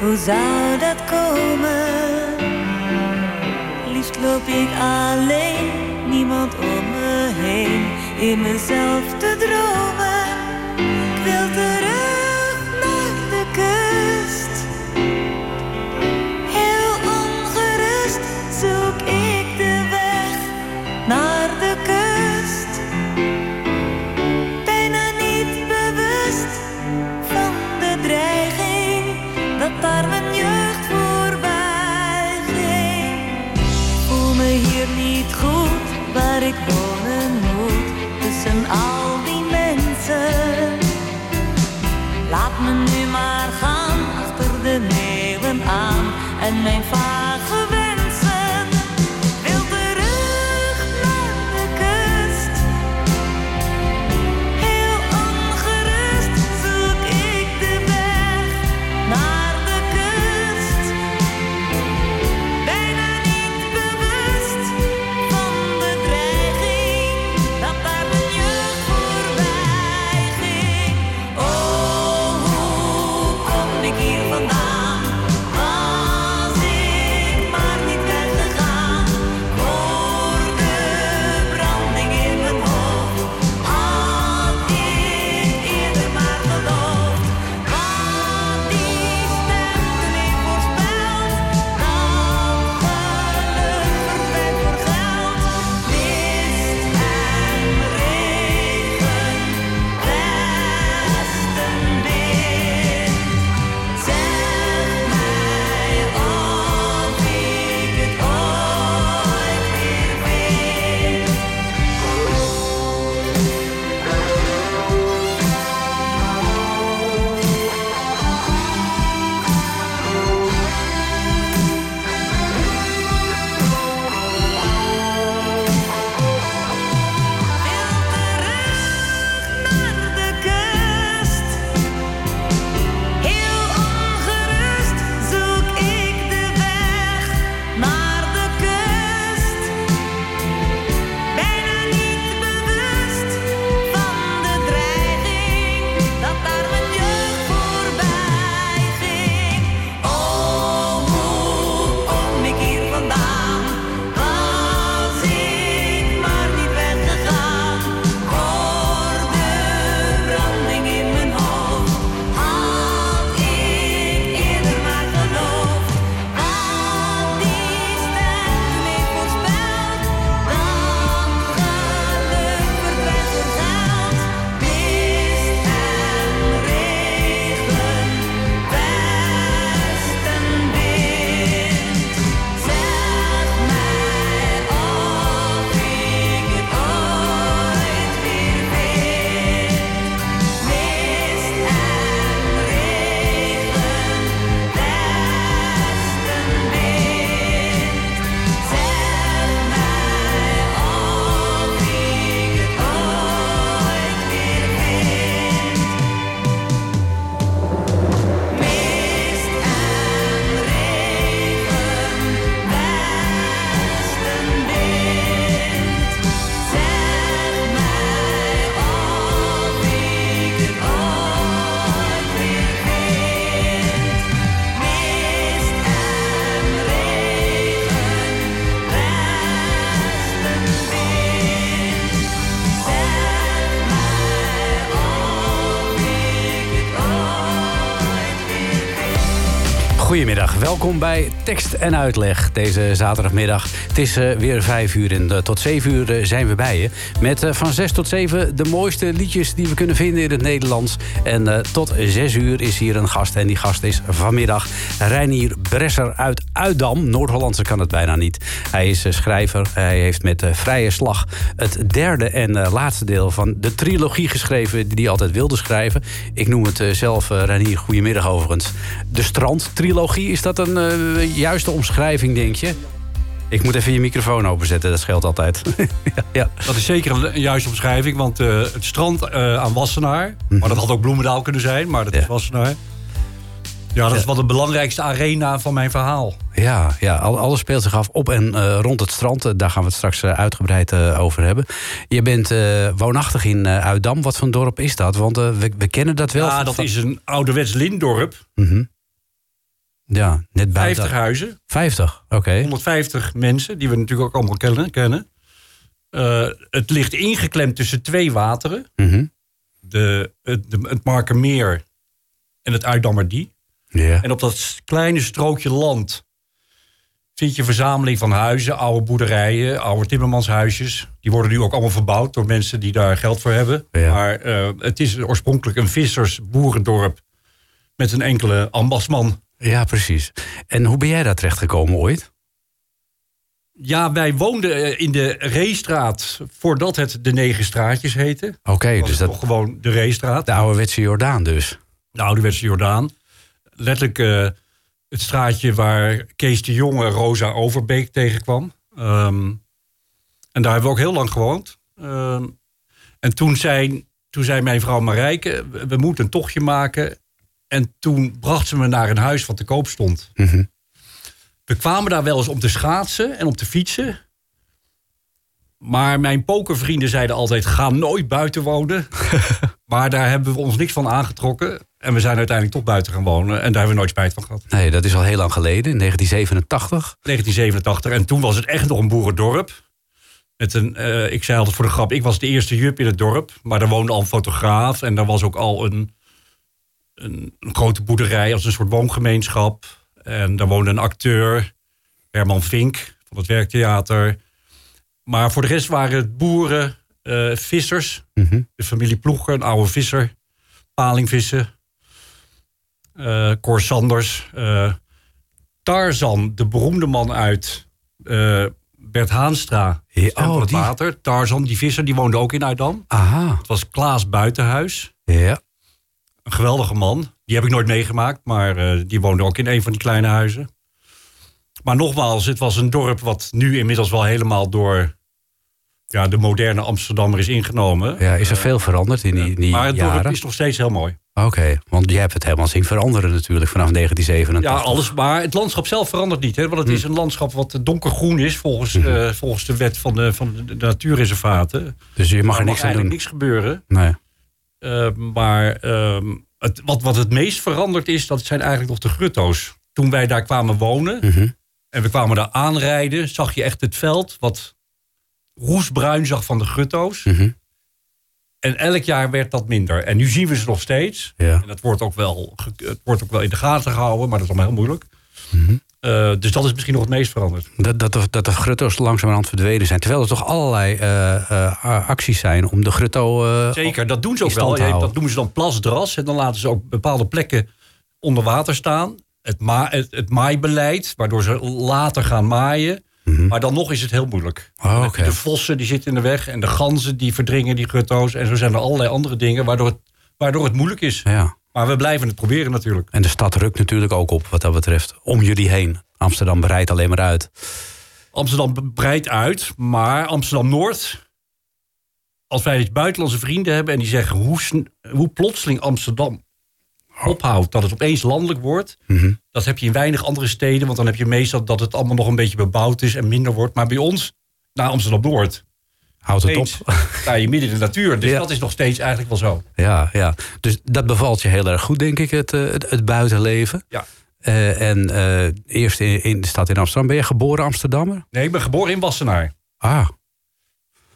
hoe zou dat komen? Liefst loop ik alleen, niemand om me heen, in mezelf te dromen. welkom bij Tekst en Uitleg deze zaterdagmiddag. Het is eh, weer vijf uur en eh, tot zeven uur eh, zijn we bij je. Met van zes tot zeven de mooiste liedjes die we kunnen vinden in het Nederlands. En tot zes uur is hier een gast en die gast is vanmiddag Reinier Bresser uit Uitdam. Noord-Hollandse kan het bijna niet. Hij is eh, schrijver. Hij heeft met uh, Vrije Slag het derde en uh, laatste deel van de trilogie geschreven... die hij altijd wilde schrijven. Ik noem het zelf, Ranier, goedemiddag overigens. De Strand-trilogie, is dat een juiste omschrijving, denk je? Ik moet even je microfoon openzetten, dat scheelt altijd. ja, ja, Dat is zeker een, juiste omschrijving, want het strand aan Wassenaar... maar dat had ook Bloemendaal kunnen zijn, maar dat is Wassenaar... Ja, dat is wat de belangrijkste arena van mijn verhaal. Ja, ja alles speelt zich af op en uh, rond het strand. Eh, daar gaan we het straks uh, uitgebreid over hebben. Je bent woonachtig in Uitdam. Wat voor een dorp is dat? Want we, we, kennen dat wel. Ja, dat is een ouderwets lintdorp. Mm -hmm. Ja, net buiten. 50 huizen. 50, oké. Okay. 150 mensen, die we natuurlijk ook allemaal kennen. kennen. het ligt ingeklemd tussen twee wateren. -hmm. de, het, de, het Markermeer en het Uitdammerdie. Yeah. En op dat kleine strookje land vind je een verzameling van huizen, oude boerderijen, oude timmermanshuisjes. Die worden nu ook allemaal verbouwd door mensen die daar geld voor hebben. Maar uh, het is oorspronkelijk een vissers-boerendorp met een enkele ambachtsman. Ja, precies. En hoe ben jij daar terecht gekomen ooit? Ja, wij woonden eh, in de Reestraat voordat het de Negen Straatjes heette. Oké, okay, dus dat... gewoon de Reestraat. De ouderwetse Jordaan dus. De ouderwetse Jordaan letterlijk uh, het straatje waar Kees de Jonge Rosa Overbeek tegenkwam. Um, en daar hebben we ook heel lang gewoond. Um, en toen zei, toen zei mijn vrouw Marijke, we moeten een tochtje maken. En toen bracht ze me naar een huis wat te koop stond. Mm -hmm. We kwamen daar wel eens om te schaatsen en om te fietsen. Maar mijn pokervrienden zeiden altijd: ga nooit buiten wonen. maar daar hebben we ons niks van aangetrokken. En we zijn uiteindelijk toch buiten gaan wonen. En daar hebben we nooit spijt van gehad. Nee, dat is al heel lang geleden, in 1987. 1987. En toen was het echt nog een boerendorp. Met een, uh, ik zei altijd voor de grap, ik was de eerste jup in het dorp. Maar daar woonde al een fotograaf. En daar was ook al een, een, een grote boerderij als een soort woongemeenschap. En daar woonde een acteur, Herman Vink van het Werktheater. Maar voor de rest waren het boeren, uh, vissers. Mm -hmm. De familie Ploeger, een oude visser. Palingvissen. Uh, Cor Sanders. Uh, Tarzan, de beroemde man uit uh, Bert Haanstra. Ja, oh, die... water. Tarzan, die visser, die woonde ook in Uitdam. Aha. Het was Klaas Buitenhuis. Ja. Een geweldige man. Die heb ik nooit meegemaakt, maar die woonde ook in een van die kleine huizen. Maar nogmaals, het was een dorp wat nu inmiddels wel helemaal door ja, de moderne Amsterdammer is ingenomen. Ja, is er veel veranderd in die, in die maar het jaren? dorp is nog steeds heel mooi. Oké, okay, want jij hebt het helemaal zien veranderen natuurlijk vanaf 1987. Ja, alles, maar het landschap zelf verandert niet. Hè, want het hm. is een landschap wat donkergroen is volgens, hm. uh, volgens de wet van de, van de natuurreservaten. Dus je mag er er niks aan doen? niks gebeuren. Nee. Uh, maar uh, het, wat, wat het meest veranderd is, dat zijn eigenlijk nog de grutto's. Toen wij daar kwamen wonen -hmm. en we kwamen daar aanrijden, zag je echt het veld wat roesbruin zag van de grutto's. -hmm. En elk jaar werd dat minder. En nu zien we ze nog steeds. Ja. En dat wordt ook wel, het wordt ook wel in de gaten gehouden, maar dat is allemaal heel moeilijk. Mm -hmm. uh, dus dat is misschien nog het meest veranderd. Dat, dat, de, dat de grutto's langzamerhand verdwenen zijn. Terwijl er toch allerlei uh, uh, acties zijn om de grutto. Zeker, dat doen ze ook wel. Dat doen ze dan plasdras. En dan laten ze ook bepaalde plekken onder water staan. Het, ma het, het maaibeleid, waardoor ze later gaan maaien. -hmm. Maar dan nog is het heel moeilijk. Oh, okay. De vossen die zitten in de weg en de ganzen die verdringen die grutto's. En zo zijn er allerlei andere dingen waardoor het, waardoor het moeilijk is. Ja. Maar we blijven het proberen natuurlijk. En de stad rukt natuurlijk ook op wat dat betreft. Om jullie heen. Amsterdam breidt alleen maar uit. Amsterdam breidt uit, maar Amsterdam-Noord... Als wij buitenlandse vrienden hebben en die zeggen hoe, hoe plotseling Amsterdam ophoudt, dat het opeens landelijk wordt. Mm -hmm. Dat heb je in weinig andere steden, want dan heb je meestal dat het allemaal nog een beetje bebouwd is en minder wordt. Maar bij ons, naar Amsterdam-Noord, houdt het op. sta je midden in de natuur. Dus Ja. dat is nog steeds eigenlijk wel zo. Ja, ja. Dus dat bevalt je heel erg goed, denk ik, het, eh, het, het buitenleven. Ja. Uh, en uh, eerst in, in de stad in Amsterdam. Ben je geboren Amsterdammer? Nee, ik ben geboren in Wassenaar. Ah,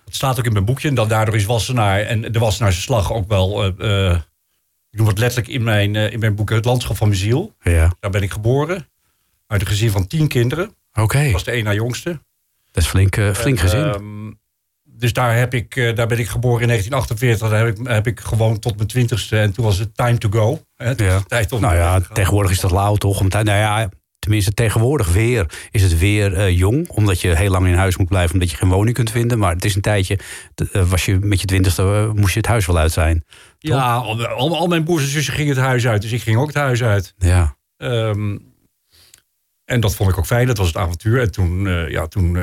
Het staat ook in mijn boekje. En dan daardoor is Wassenaar en de Wassenaarse slag ook wel... Uh, ik noem het letterlijk in mijn, uh, in mijn boek Het Landschap van mijn ziel. ja. Daar ben ik geboren. Uit een gezin van tien kinderen. Oké. Was de één na jongste. Dat is flink, uh, flink En, gezin. ehm, dus daar, heb ik, uh, daar ben ik geboren in 1948. Daar heb ik, heb ik gewoond tot mijn twintigste. En toen was het time to go. Hè, Ja. tijd om nou ja, tegenwoordig is dat lauw toch? Om nou ja, tenminste tegenwoordig weer, is het weer eh, jong. Omdat je heel lang in huis moet blijven, omdat je geen woning kunt vinden. Maar het is een tijdje, eh, was je met je twintigste, eh, moest je het huis wel uit zijn. Ja, al, al, al mijn broers en zussen gingen het huis uit. Dus ik ging ook het huis uit. Ja, Ehm, en dat vond ik ook fijn. Dat was het avontuur. En toen, ja, toen,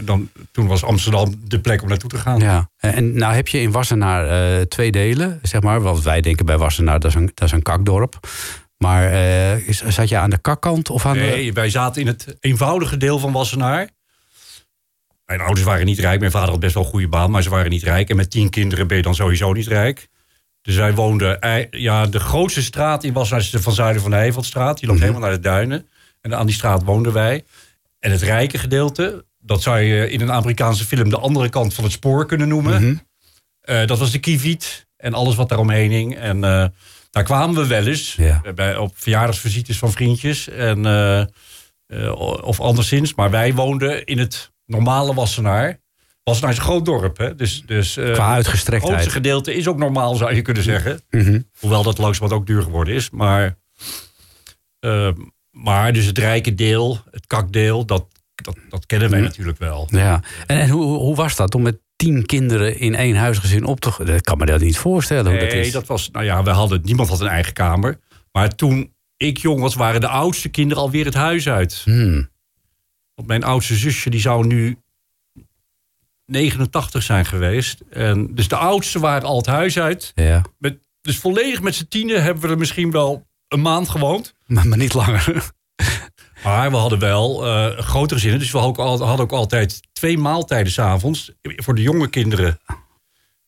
dan, toen was Amsterdam de plek om naartoe te gaan. ja. En nou heb je in Wassenaar twee delen, zeg maar. Want wij denken bij Wassenaar, dat is een, dat is een kakdorp. Maar eh, is- zat je aan de kakkant of aan de... Nee, wij zaten in het eenvoudige deel van Wassenaar. Mijn ouders waren niet rijk. Mijn vader had best wel een goede baan, maar ze waren niet rijk. En met tien kinderen ben je dan sowieso niet rijk. Dus wij woonden... ei- Ja, de grootste straat in Wassenaar is de Van Zuiden van de Hevelstraat. Die loopt helemaal naar de duinen. En aan die straat woonden wij. En het rijke gedeelte, dat zou je in een Amerikaanse film... de andere kant van het spoor kunnen noemen. Eh, dat was de Kieviet en alles wat daaromheen hing. En eh, daar kwamen we wel eens. Ja. eh, Bij, op verjaardagsvisites van vriendjes. En, eh, eh, of anderszins. Maar wij woonden in het normale Wassenaar. Wassenaar is een groot dorp. Hè? Dus, dus, eh, Qua het grootste uitgestrektheid. gedeelte is ook normaal, zou je kunnen zeggen. Mhm. Hoewel dat langzamerhand ook duur geworden is. Maar, maar dus het rijke deel, het kakdeel, dat, dat, dat kennen wij natuurlijk wel. Ja, en, en hoe, hoe was dat om met tien kinderen in één huisgezin op te... Dat kan me dat niet voorstellen hoe dat Nee, is. dat was, nou ja, we hadden, niemand had een eigen kamer. Maar toen ik jong was, waren de oudste kinderen alweer het huis uit. Hmm. Want mijn oudste zusje, die zou nu 89 zijn geweest. En dus de oudste waren al het huis uit. Ja, Met, dus volledig met z'n tienen hebben we er misschien wel een maand gewoond. maar, maar niet langer. Maar we hadden wel eh grotere zinnen. Dus we hadden ook, al- hadden ook altijd twee maaltijden s'avonds. Voor de jonge kinderen.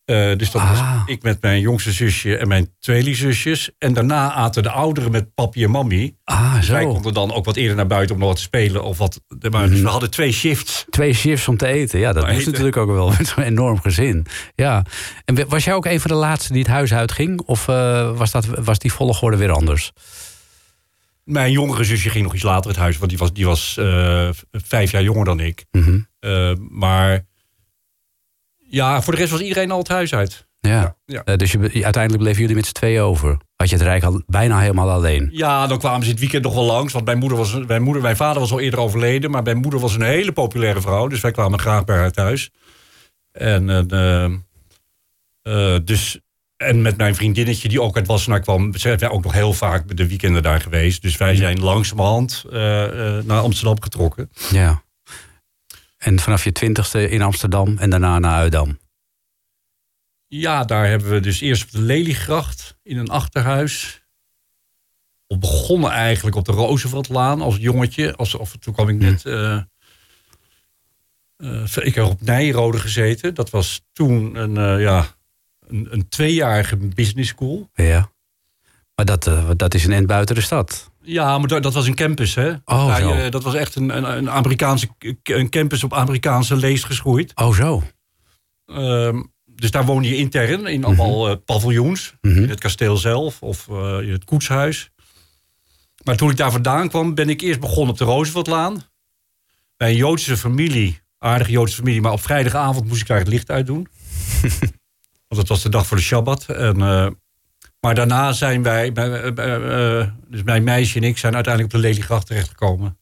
Eh, dus dat Ah. was ik met mijn jongste zusje en mijn tweelingzusjes. En daarna aten de ouderen met papi en mammy. Ah, Wij zo. konden dan ook wat eerder naar buiten om nog wat te spelen. Of wat. Maar, Dus we hadden twee shifts. Twee shifts om te eten. Ja, dat Maar moest eten. natuurlijk ook wel met zo'n enorm gezin. Ja. En was jij ook een van de laatste die het huis uitging? Of eh, was, dat, was die volgorde weer anders? Mijn jongere zusje ging nog iets later het huis. Want die was, die was eh, vijf jaar jonger dan ik. Mhm. Eh, maar ja, voor de rest was iedereen al het huis uit. Ja. Ja. Eh, dus je, uiteindelijk bleven jullie met z'n tweeën over. Had je het rijk al bijna helemaal alleen. Ja, dan kwamen ze het weekend nog wel langs. Want mijn, moeder was, mijn, moeder, mijn vader was al eerder overleden. Maar mijn moeder was een hele populaire vrouw. Dus wij kwamen graag bij haar thuis. En, dus, en met mijn vriendinnetje die ook uit Wassenaar kwam... zijn wij ook nog heel vaak de weekenden daar geweest. Dus wij zijn langzamerhand eh, eh, naar Amsterdam getrokken. Ja. En vanaf je twintigste in Amsterdam en daarna naar Uitdam. Ja, daar hebben we dus eerst op de Leliegracht in een achterhuis. We begonnen eigenlijk op de Rooseveltlaan als jongetje. Als, of, toen kwam ik net... eh, ik heb op Nijrode gezeten. Dat was toen een, ja, een, een tweejarige business school. Ja. Maar dat, eh, dat is een end buiten de stad. Ja, maar dat, dat was een campus, hè? Oh, zo. eh, dat was echt een, een, een Amerikaanse een campus op Amerikaanse leest geschoeid. Oh, zo. Ehm, dus daar woonde je intern in allemaal eh, paviljoens. Mhm. In het kasteel zelf of in het koetshuis. Maar toen ik daar vandaan kwam, ben ik eerst begonnen op de Rooseveltlaan. Bij een Joodse familie, aardige Joodse familie. Maar op vrijdagavond moest ik daar het licht uit doen. Want dat was de dag voor de Shabbat. En, eh, maar daarna zijn wij, bij- eh, dus mijn meisje en ik, zijn uiteindelijk op de Leliegracht terechtgekomen.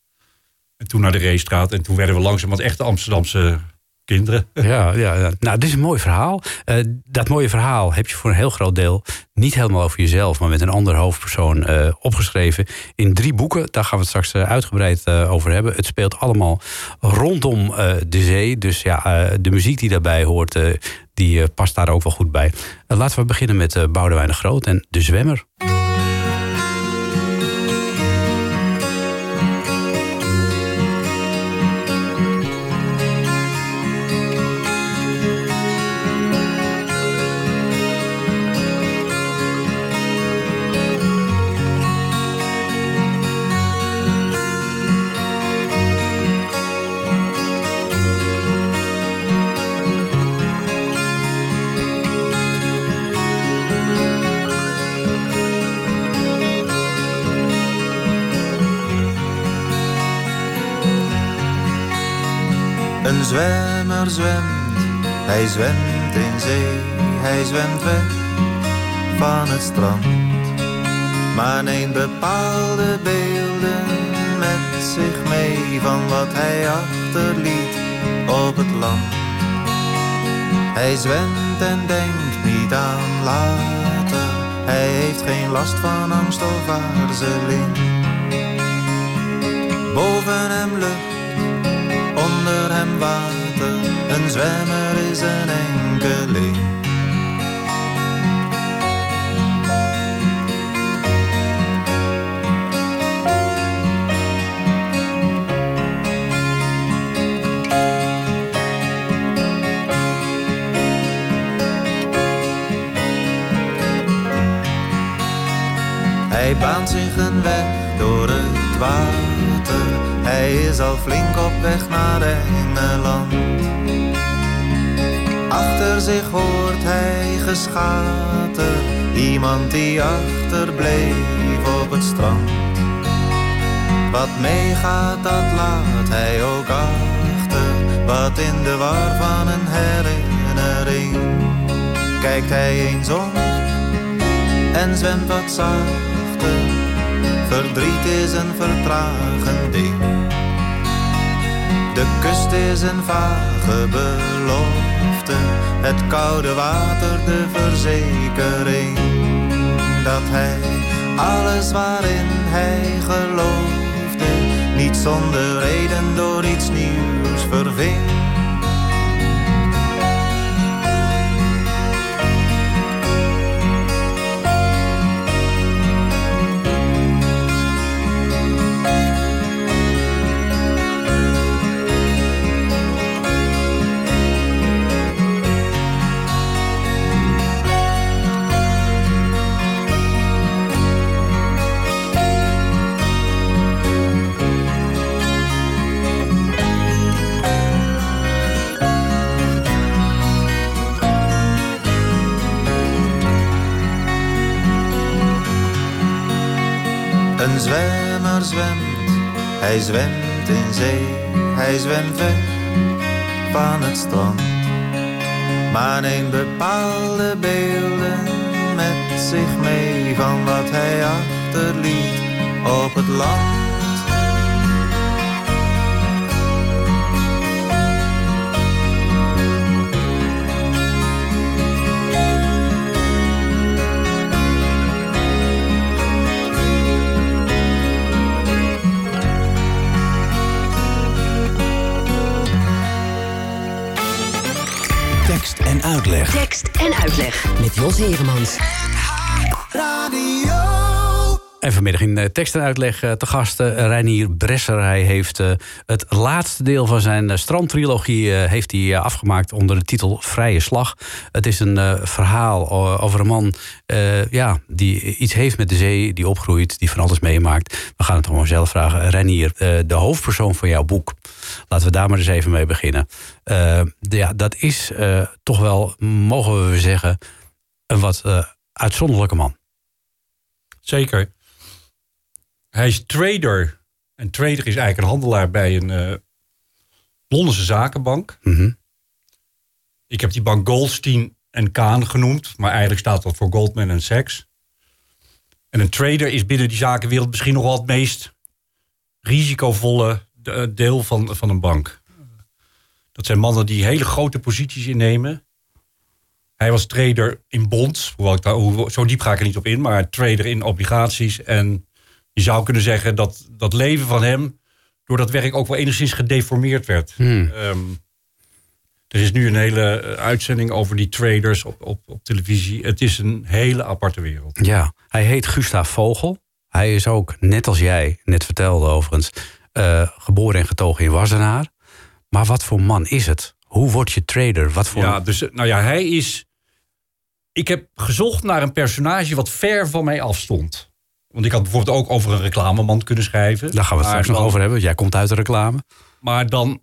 En toen naar de Reestraat. En toen werden we langzaam wat echte Amsterdamse kinderen. Ja, ja, ja. nou, dit is een mooi verhaal. Eh, dat mooie verhaal heb je voor een heel groot deel niet helemaal over jezelf, maar met een ander hoofdpersoon eh, opgeschreven in drie boeken. Daar gaan we het straks eh, uitgebreid over hebben. Het speelt allemaal rondom de zee. Dus ja, de muziek die daarbij hoort, die past daar ook wel goed bij. Laten we beginnen met Boudewijn de Groot en De Zwemmer. Zwemmer zwemt, hij zwemt in zee, hij zwemt weg van het strand. Maar neemt bepaalde beelden met zich mee van wat hij achterliet op het land. Hij zwemt en denkt niet aan later. Hij heeft geen last van angst of aarzeling. Boven hem lucht, water. Een zwemmer is een enkeling. Hij baant zich een weg door het water. Hij is al flink op weg naar Engeland. Achter zich hoort hij geschater. Iemand die achterbleef op het strand. Wat meegaat, dat laat hij ook achter. Wat in de war van een herinnering. Kijkt hij eens om en zwemt wat zachter. Verdriet is een vertragend ding. De kust is een vage belofte. Het koude water de verzekering. Dat hij alles waarin hij geloofde. Niet zonder reden door iets nieuws verving. Zwemmer zwemt, hij zwemt in zee, hij zwemt weg van het strand. Maar neemt bepaalde beelden met zich mee van wat hij achterliet op het land. Uitleg. Tekst en uitleg. Met Jos Heremans. En vanmiddag in eh, tekst en uitleg eh, te gast eh, Reinier Bresser. Hij heeft het laatste deel van zijn strandtrilogie heeft hij, afgemaakt onder de titel Vrije Slag. Het is een verhaal over een man ja, die iets heeft met de zee, die opgroeit, die van alles meemaakt. We gaan het gewoon zelf vragen. Reinier, de hoofdpersoon van jouw boek. Laten we daar maar eens even mee beginnen. Ja, dat is toch wel, mogen we zeggen, een wat uitzonderlijke man. Zeker. Hij is trader. En trader is eigenlijk een handelaar bij een eh Londense zakenbank. Mhm. Ik heb die bank Goldstein en Kaan genoemd. Maar eigenlijk staat dat voor Goldman en Sachs. En een trader is binnen die zakenwereld misschien nog wel het meest risicovolle eh, deel van, van een bank. Dat zijn mannen die hele grote posities innemen. Hij was trader in bonds. Hoewel ik daar, hoe, zo diep ga ik er niet op in. Maar trader in obligaties. En je zou kunnen zeggen dat dat leven van hem... door dat werk ook wel enigszins gedeformeerd werd. Hmm. Ehm, er is nu een hele eh, uitzending over die traders op, op, op televisie. Het is een hele aparte wereld. Ja, hij heet Gustav Vogel. Hij is ook, net als jij net vertelde overigens, eh, geboren en getogen in Wassenaar. Maar wat voor man is het? Hoe word je trader? Wat voor... Ja, dus eh, nou ja, hij is. Ik heb gezocht naar een personage wat ver van mij afstond. Want ik had bijvoorbeeld ook over een reclameman kunnen schrijven. Daar gaan we het straks nog over hebben. want Jij komt uit de reclame. Maar dan.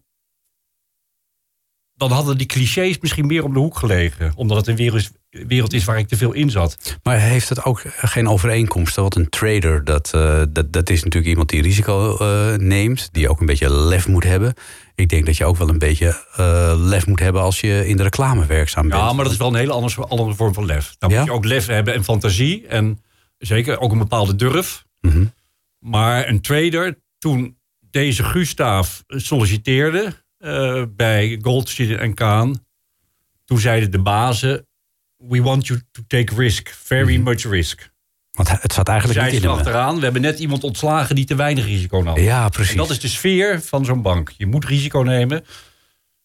Dan hadden die clichés misschien meer om de hoek gelegen. Omdat het een wereld, wereld is waar ik te veel in zat. Maar heeft het ook geen overeenkomsten? Want een trader, dat, eh, dat, dat is natuurlijk iemand die risico eh, neemt. Die ook een beetje lef moet hebben. Ik denk dat je ook wel een beetje eh, lef moet hebben als je in de reclame werkzaam bent. Ja, maar dat is wel een hele andere, andere vorm van lef. Dan Ja? moet je ook lef hebben en fantasie. En zeker ook een bepaalde durf. Mhm. Maar een trader, toen deze Gustav solliciteerde eh, bij Goldstein en Kaan. Toen zeiden de bazen, we want you to take risk, very Mhm. much risk. Want het zat eigenlijk Zij niet in achteraan, we hebben net iemand ontslagen die te weinig risico nam. Ja, precies. En dat is de sfeer van zo'n bank. Je moet risico nemen.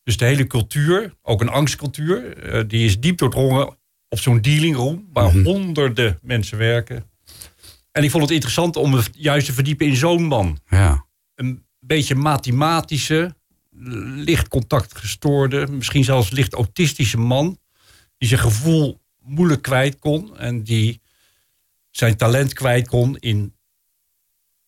Dus de hele cultuur, ook een angstcultuur, eh, die is diep doordrongen op zo'n dealingroom, waar Mhm. honderden mensen werken. En ik vond het interessant om me juist te verdiepen in zo'n man. Ja. Een beetje mathematische, licht contactgestoorde, misschien zelfs licht autistische man, die zijn gevoel moeilijk kwijt kon en die zijn talent kwijt kon in,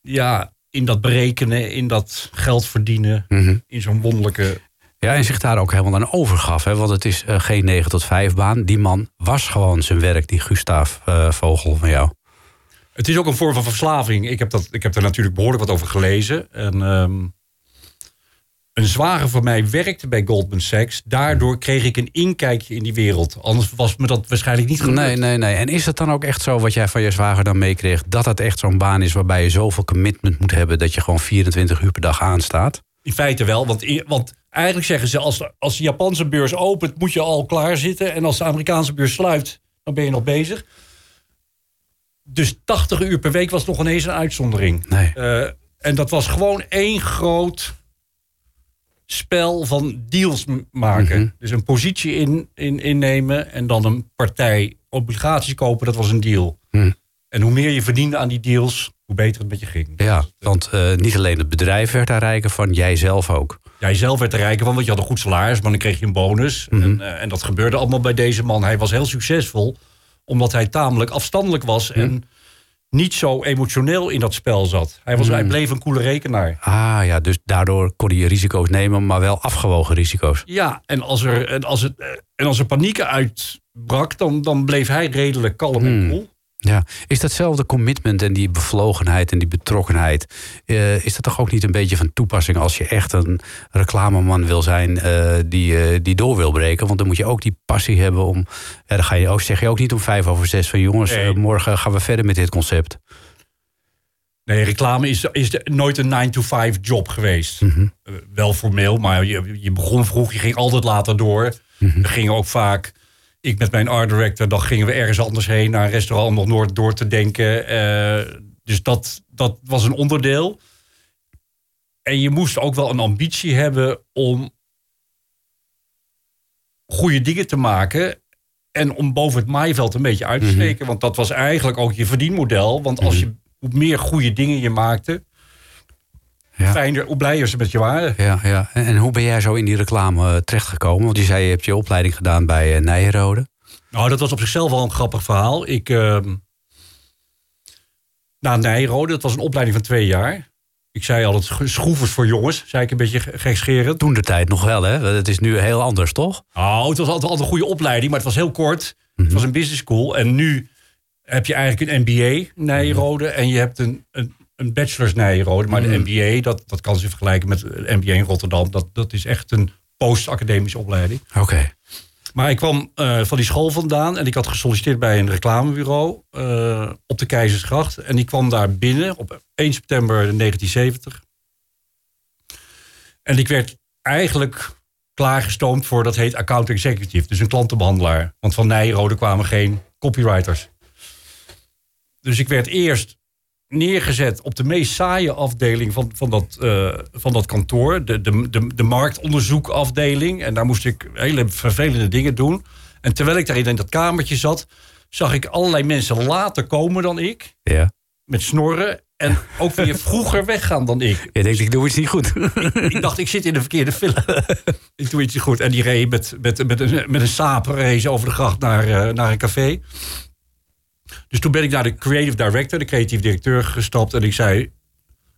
ja, in dat berekenen, in dat geld verdienen, Mhm. in zo'n wonderlijke Ja, en zich daar ook helemaal aan overgaf. Hè? Want het is eh, geen 9 tot 5 baan. Die man was gewoon zijn werk, die Gustav eh, Vogel van jou. Het is ook een vorm van verslaving. Ik heb, dat, ik heb er natuurlijk behoorlijk wat over gelezen. En, ehm, een zwager van mij werkte bij Goldman Sachs. Daardoor kreeg ik een inkijkje in die wereld. Anders was me dat waarschijnlijk niet gelukt. Nee, nee, nee. En is het dan ook echt zo wat jij van je zwager dan meekreeg... dat het echt zo'n baan is waarbij je zoveel commitment moet hebben... dat je gewoon 24 uur per dag aanstaat? In feite wel, want, want eigenlijk zeggen ze... Als, de- als de Japanse beurs opent, moet je al klaar zitten. En als de Amerikaanse beurs sluit, dan ben je nog bezig. Dus 80 uur per week was nog ineens een uitzondering. Nee. Eh, en dat was gewoon één groot spel van deals maken. Mhm. Dus een positie in, in, innemen en dan een partij obligaties kopen, dat was een deal. Mhm. En hoe meer je verdiende aan die deals, hoe beter het met je ging. Ja, want eh, niet alleen het bedrijf werd daar rijker van, jij zelf ook. Jij zelf werd er rijker van, want je had een goed salaris, maar dan kreeg je een bonus. en, eh, en dat gebeurde allemaal bij deze man. Hij was heel succesvol, omdat hij tamelijk afstandelijk was en niet zo emotioneel in dat spel zat. Hij, was, hij bleef een koele rekenaar. Ah ja, dus daardoor kon je risico's nemen, maar wel afgewogen risico's. Ja, en als er, en als het, eh, en als er paniek uitbrak, dan, dan bleef hij redelijk kalm en cool. Ja, is datzelfde commitment en die bevlogenheid en die betrokkenheid... eh, is dat toch ook niet een beetje van toepassing... als je echt een reclameman wil zijn eh, die, eh, die door wil breken? Want dan moet je ook die passie hebben om... Ja, dan ga je ook, zeg je ook niet om vijf over zes van... jongens, Nee. morgen gaan we verder met dit concept. Nee, reclame is, is de- nooit een 9-to-5 job geweest. Eh, wel formeel, maar je, je begon vroeg, je ging altijd later door. We gingen ook vaak, ik met mijn art director, dan gingen we ergens anders heen... naar een restaurant om nog nooit door te denken. Eh, dus dat, dat was een onderdeel. En je moest ook wel een ambitie hebben om goede dingen te maken... en om boven het maaiveld een beetje uit te steken. Want dat was eigenlijk ook je verdienmodel. Want als je hoe meer goede dingen je maakte... Ja. fijner, hoe blijer ze met je waren. Ja, ja. En, en hoe ben jij zo in die reclame eh, terechtgekomen? Want je zei, je hebt je opleiding gedaan bij uh, Nijrode. Nou, dat was op zichzelf al een grappig verhaal. Ik, ehm na Nijrode, dat was een opleiding van twee jaar. Ik zei altijd schroevers voor jongens, zei ik een beetje ge- gekscherend. Toen de tijd nog wel, hè? Het is nu heel anders, toch? Nou, het was altijd, altijd een goede opleiding, maar het was heel kort. Het was een business school. En nu heb je eigenlijk een MBA Nijrode en je hebt een, een, een bachelor's Nijrode. Maar de MBA, dat, dat kan ze vergelijken met de MBA in Rotterdam. Dat, dat is echt een post-academische opleiding. Oké. Maar ik kwam eh, van die school vandaan en ik had gesolliciteerd bij een reclamebureau eh, op de Keizersgracht. En ik kwam daar binnen op 1 september 1970. En ik werd eigenlijk klaargestoomd voor, dat heet account executive, dus een klantenbehandelaar. Want van Nijrode kwamen geen copywriters. Dus ik werd eerst neergezet op de meest saaie afdeling van, van, dat, eh, van dat kantoor. De, de, de, de marktonderzoekafdeling. En daar moest ik hele vervelende dingen doen. En terwijl ik daar in dat kamertje zat... zag ik allerlei mensen later komen dan ik. Ja. Met snorren. En ook weer vroeger weggaan dan ik. Je denkt, ik doe iets niet goed. Ik dacht, ik zit in de verkeerde film. ik doe iets niet goed. En die reed met, met, met, een, met een saap reed ze over de gracht naar, eh, naar een café. Dus toen ben ik naar de creative director, de creatief directeur, gestapt. En ik zei,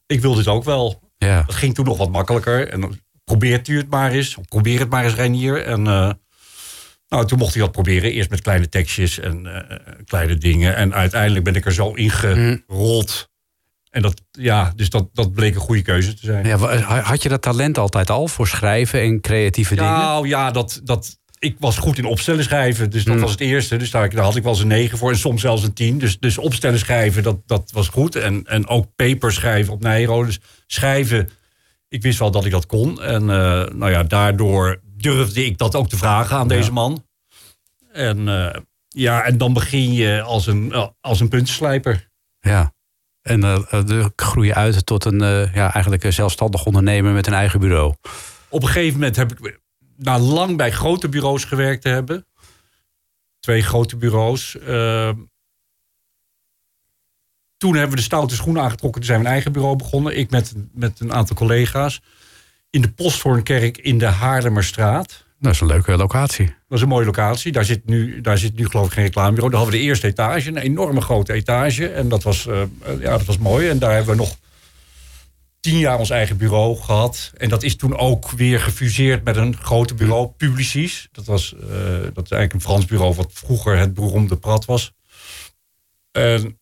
ik wil dit ook wel. Ja. Dat ging toen nog wat makkelijker. En probeert u het maar eens. Probeer het maar eens, Reinier. En eh, nou, toen mocht hij dat proberen. Eerst met kleine tekstjes en eh, kleine dingen. En uiteindelijk ben ik er zo ingerold. En dat, ja, dus dat, dat bleek een goede keuze te zijn. Ja, had je dat talent altijd al voor schrijven en creatieve dingen? Nou ja, dat, dat, ik was goed in opstellen schrijven. Dus dat Mm. was het eerste. Dus daar, daar had ik wel eens een 9 voor. En soms zelfs een 10. Dus, dus opstellen schrijven, dat, dat was goed. En, en ook papers schrijven op Nijro. Dus schrijven ik wist wel dat ik dat kon. En uh, nou ja, daardoor durfde ik dat ook te vragen aan deze man. En uh, ja, en dan begin je als een, als een puntenslijper. Ja. En uh, groei je uit tot een ja, eigenlijk een zelfstandig ondernemer met een eigen bureau. Op een gegeven moment heb ik na lang bij grote bureaus gewerkt te hebben. Twee grote bureaus. Uh, toen hebben we de stoute schoenen aangetrokken. Toen zijn we een eigen bureau begonnen. Ik met, met een aantal collega's. In de Posthoornkerk in de Haarlemmerstraat. Dat is een leuke locatie. Dat is een mooie locatie. Daar zit nu, daar zit nu geloof ik geen reclamebureau. Daar hadden we de eerste etage, een enorme grote etage. En dat was, uh, ja, dat was mooi. En daar hebben we nog tien jaar ons eigen bureau gehad. En dat is toen ook weer gefuseerd met een grote bureau, Publicis. Dat, was, uh, dat is eigenlijk een Frans bureau wat vroeger het beroemde Prat was. En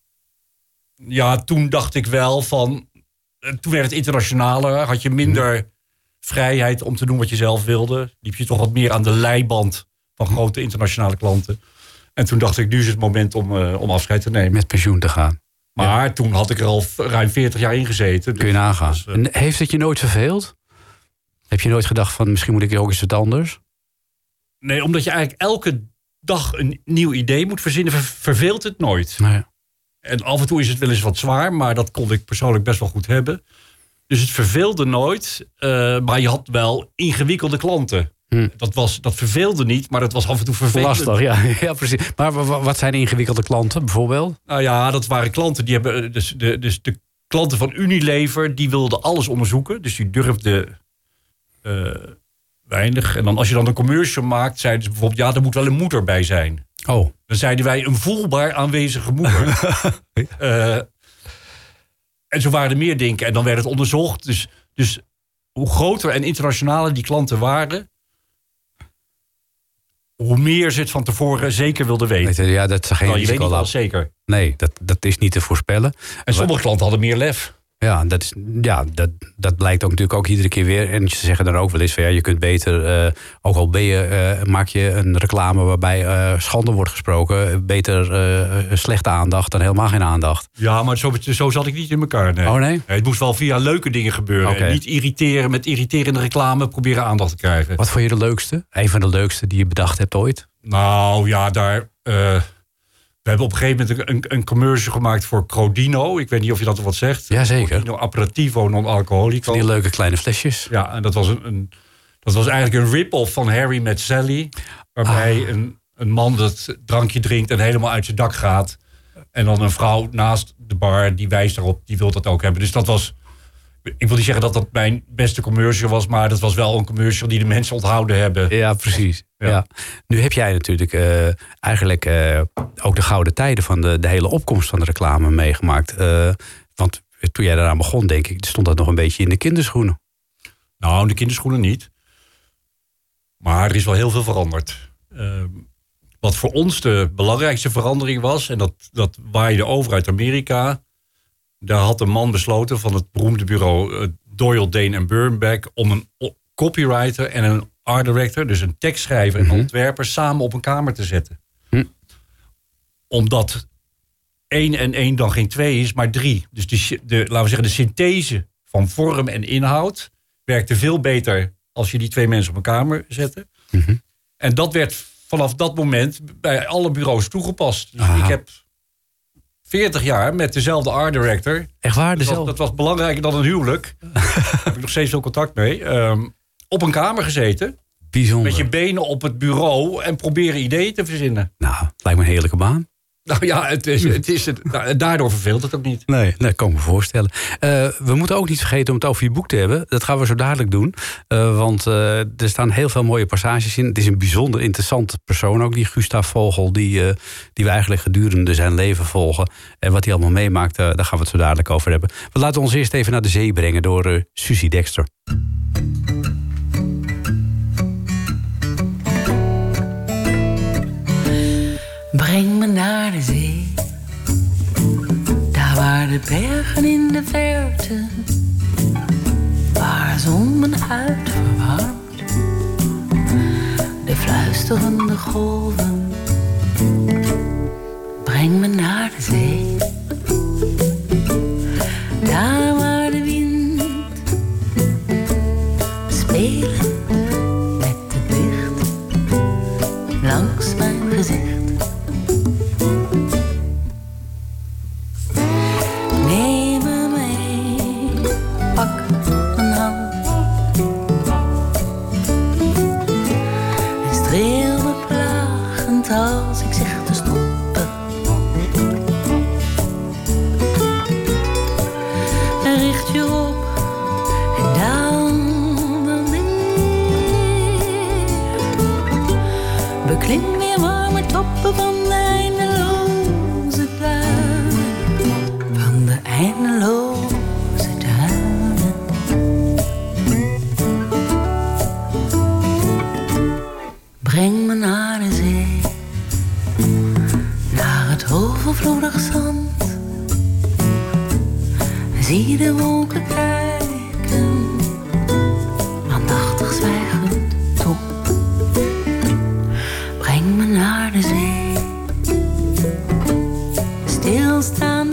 ja, toen dacht ik wel van... Eh, toen werd het internationaler, had je minder vrijheid om te doen wat je zelf wilde. Liep je toch wat meer aan de leiband van grote internationale klanten. En toen dacht ik, nu is het moment om, uh, om afscheid te nemen. Met pensioen te gaan. Maar toen had ik er al ruim 40 jaar in gezeten. Kun je dus nagaan. Dus, en heeft het je nooit verveeld? Heb je nooit gedacht van misschien moet ik ook eens wat anders? Nee, omdat je eigenlijk elke dag een nieuw idee moet verzinnen, verveelt het nooit. Nee. En af en toe is het wel eens wat zwaar, maar dat kon ik persoonlijk best wel goed hebben. Dus het verveelde nooit, uh, maar je had wel ingewikkelde klanten. Hm. Dat, was, dat verveelde niet, maar het was af en toe vervelend. Lastig, ja, ja precies. Maar wat zijn ingewikkelde klanten bijvoorbeeld? Nou ja, dat waren klanten die hebben. Eh, dus de, dus de klanten van Unilever die wilden alles onderzoeken. Dus die durfden uh, weinig. En dan als je dan een commercial maakt, zeiden ze bijvoorbeeld: ja, er moet wel een moeder bij zijn. Oh. Dan zeiden wij een voelbaar aanwezige moeder. uh, en zo waren er meer dingen. En dan werd het onderzocht. Dus, dus hoe groter en internationaler die klanten waren, hoe meer ze het van tevoren zeker wilden weten. Ja, dat is geen nou, je weet niet wel zeker. Nee, dat, dat is niet te voorspellen. En sommige klanten hadden meer lef. Ja, dat, is, ja dat, dat blijkt ook natuurlijk ook iedere keer weer. En ze zeggen dan ook wel eens van ja, je kunt beter, uh, ook al ben je, uh, maak je een reclame waarbij uh, schande wordt gesproken, beter slechte aandacht dan helemaal geen aandacht. Ja, maar zo, zo zat ik niet in elkaar. Nee. Oh nee? het moest wel via leuke dingen gebeuren. Okay. Niet irriteren met irriterende reclame, proberen aandacht te krijgen. Wat vond je de leukste? Een van de leukste die je bedacht hebt ooit? Nou ja, daar. We hebben op een gegeven moment een, een commercial gemaakt voor Crodino. Ik weet niet of je dat wat zegt. Jazeker. Crodino Aperitivo non-alcoholico. Die leuke kleine flesjes. Ja, en dat was, een, een dat was eigenlijk een rip-off van Harry met Sally. Waarbij ah. een, een man dat drankje drinkt en helemaal uit zijn dak gaat. En dan een vrouw naast de bar, die wijst daarop, die wil dat ook hebben. Dus dat was ik wil niet zeggen dat dat mijn beste commercial was, maar dat was wel een commercial die de mensen onthouden hebben. Ja, precies. Ja. Nu heb jij natuurlijk uh, eigenlijk uh, ook de gouden tijden van de, de hele opkomst van de reclame meegemaakt. Uh, want toen jij daaraan begon, denk ik, stond dat nog een beetje in de kinderschoenen. Nou, in de kinderschoenen niet. Maar er is wel heel veel veranderd. wat voor ons de belangrijkste verandering was, en dat, dat waaide over uit Amerika daar had een man besloten van het beroemde bureau uh, Doyle, Dane en Burnback om een copywriter en een art director, dus een tekstschrijver en mm ontwerper, samen op een kamer te zetten. Hm. Omdat één en één dan geen twee is, maar drie. Dus de, de, laten we zeggen, de synthese van vorm en inhoud werkte veel beter als je die twee mensen op een kamer zette. Mhm. En dat werd vanaf dat moment bij alle bureaus toegepast. Dus ik heb 40 jaar met dezelfde art director. Echt waar? Dat was, dat was belangrijker dan een huwelijk. Daar heb ik nog steeds veel contact mee. Um, op een kamer gezeten. Bijzonder. Met je benen op het bureau en proberen ideeën te verzinnen. Nou, lijkt me een heerlijke baan. Nou ja, het is, het is het, nou, daardoor verveelt het ook niet. Nee, dat kan ik me voorstellen. Uh, we moeten ook niet vergeten om het over je boek te hebben. Dat gaan we zo dadelijk doen. Uh, want uh, er staan heel veel mooie passages in. Het is een bijzonder interessante persoon ook, die Gustav Vogel... die, die we eigenlijk gedurende zijn leven volgen. En wat hij allemaal meemaakt, daar gaan we het zo dadelijk over hebben. We laten ons eerst even naar de zee brengen door Susie Dexter. Breng me naar de zee, daar waar de bergen in de verte, waar zon mijn huid verwarmt, de fluisterende golven. Breng me naar de zee, daar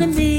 Me.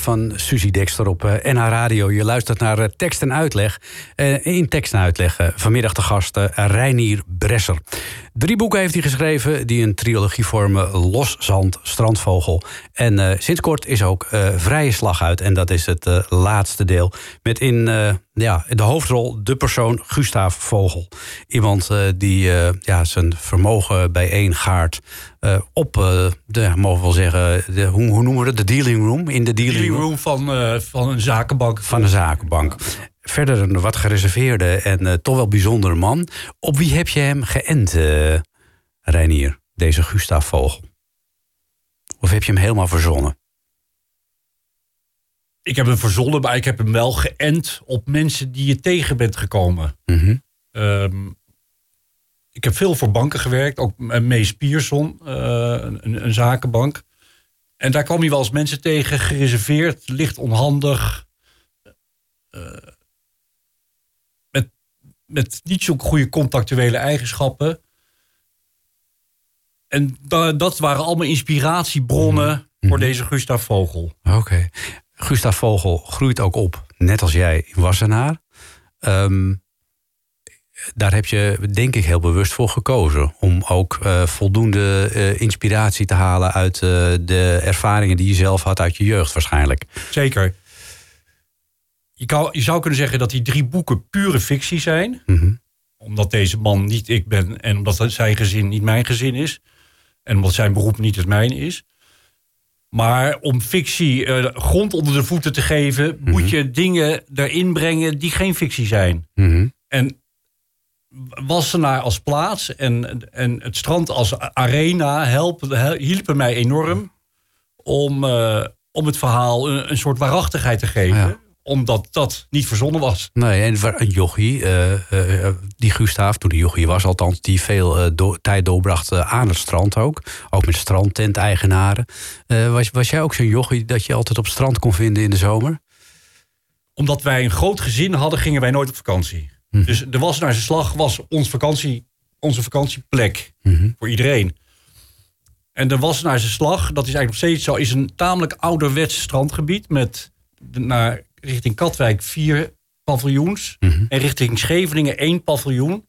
Van Suzy Dexter op eh, NH Radio. Je luistert naar eh, tekst en uitleg. Eh, In tekst en uitleg eh, vanmiddag de gast eh, Reinier Bresser. Drie boeken heeft hij geschreven die een trilogie vormen. Loszand, Strandvogel. En eh, sinds kort is ook eh, Vrije Slag uit. En dat is het eh, laatste deel. Met in ja, de hoofdrol de persoon Gustav Vogel. Iemand die ja, zijn vermogen bijeengaart op, de, mogen we wel zeggen, de, hoe, hoe noemen we het? De dealing room. In de dealing, room van, van een zakenbank. van de zakenbank. Verder een wat gereserveerde en eh, toch wel bijzondere man. Op wie heb je hem geënt, eh Reinier, deze Gustav Vogel? Of heb je hem helemaal verzonnen? Ik heb hem verzonnen, maar ik heb hem wel geënt op mensen die je tegen bent gekomen. Mhm. Ehm, ik heb veel voor banken gewerkt, ook Mees Pierson, eh, een, een zakenbank. En daar kwam je wel eens mensen tegen, gereserveerd, licht onhandig. Met niet zo'n goede contactuele eigenschappen. En da- dat waren allemaal inspiratiebronnen voor deze Gustav Vogel. Oké. Gustav Vogel groeit ook op, net als jij, in Wassenaar. Ehm, daar heb je, denk ik, heel bewust voor gekozen. Om ook eh, voldoende eh, inspiratie te halen uit eh, de ervaringen die je zelf had uit je jeugd, waarschijnlijk. Zeker. Je, kan, je zou kunnen zeggen dat die drie boeken pure fictie zijn. Mhm. Omdat deze man niet ik ben en omdat zijn gezin niet mijn gezin is. En omdat zijn beroep niet het mijne is. Maar om fictie eh, grond onder de voeten te geven, moet je dingen erin brengen die geen fictie zijn. Mhm. En Wassenaar als plaats en, en het strand als arena helpen, hel- hielpen mij enorm om, eh, om het verhaal een, een soort waarachtigheid te geven. Ja. Omdat dat niet verzonnen was. Nee, en een jochie, eh, eh, die Gustav, toen hij jochie was althans... die veel eh, do- tijd doorbracht eh, aan het strand ook. Ook met strandtent-eigenaren. Eh, was, was jij ook zo'n jochie dat je altijd op strand kon vinden in de zomer? Omdat wij een groot gezin hadden, gingen wij nooit op vakantie. Dus de Wassenaarse Slag was ons vakantie, onze vakantieplek voor iedereen. En de Wassenaarse Slag, dat is eigenlijk nog steeds zo... is een tamelijk ouderwets strandgebied... met de- naar, richting Katwijk vier paviljoens... en richting Scheveningen één paviljoen.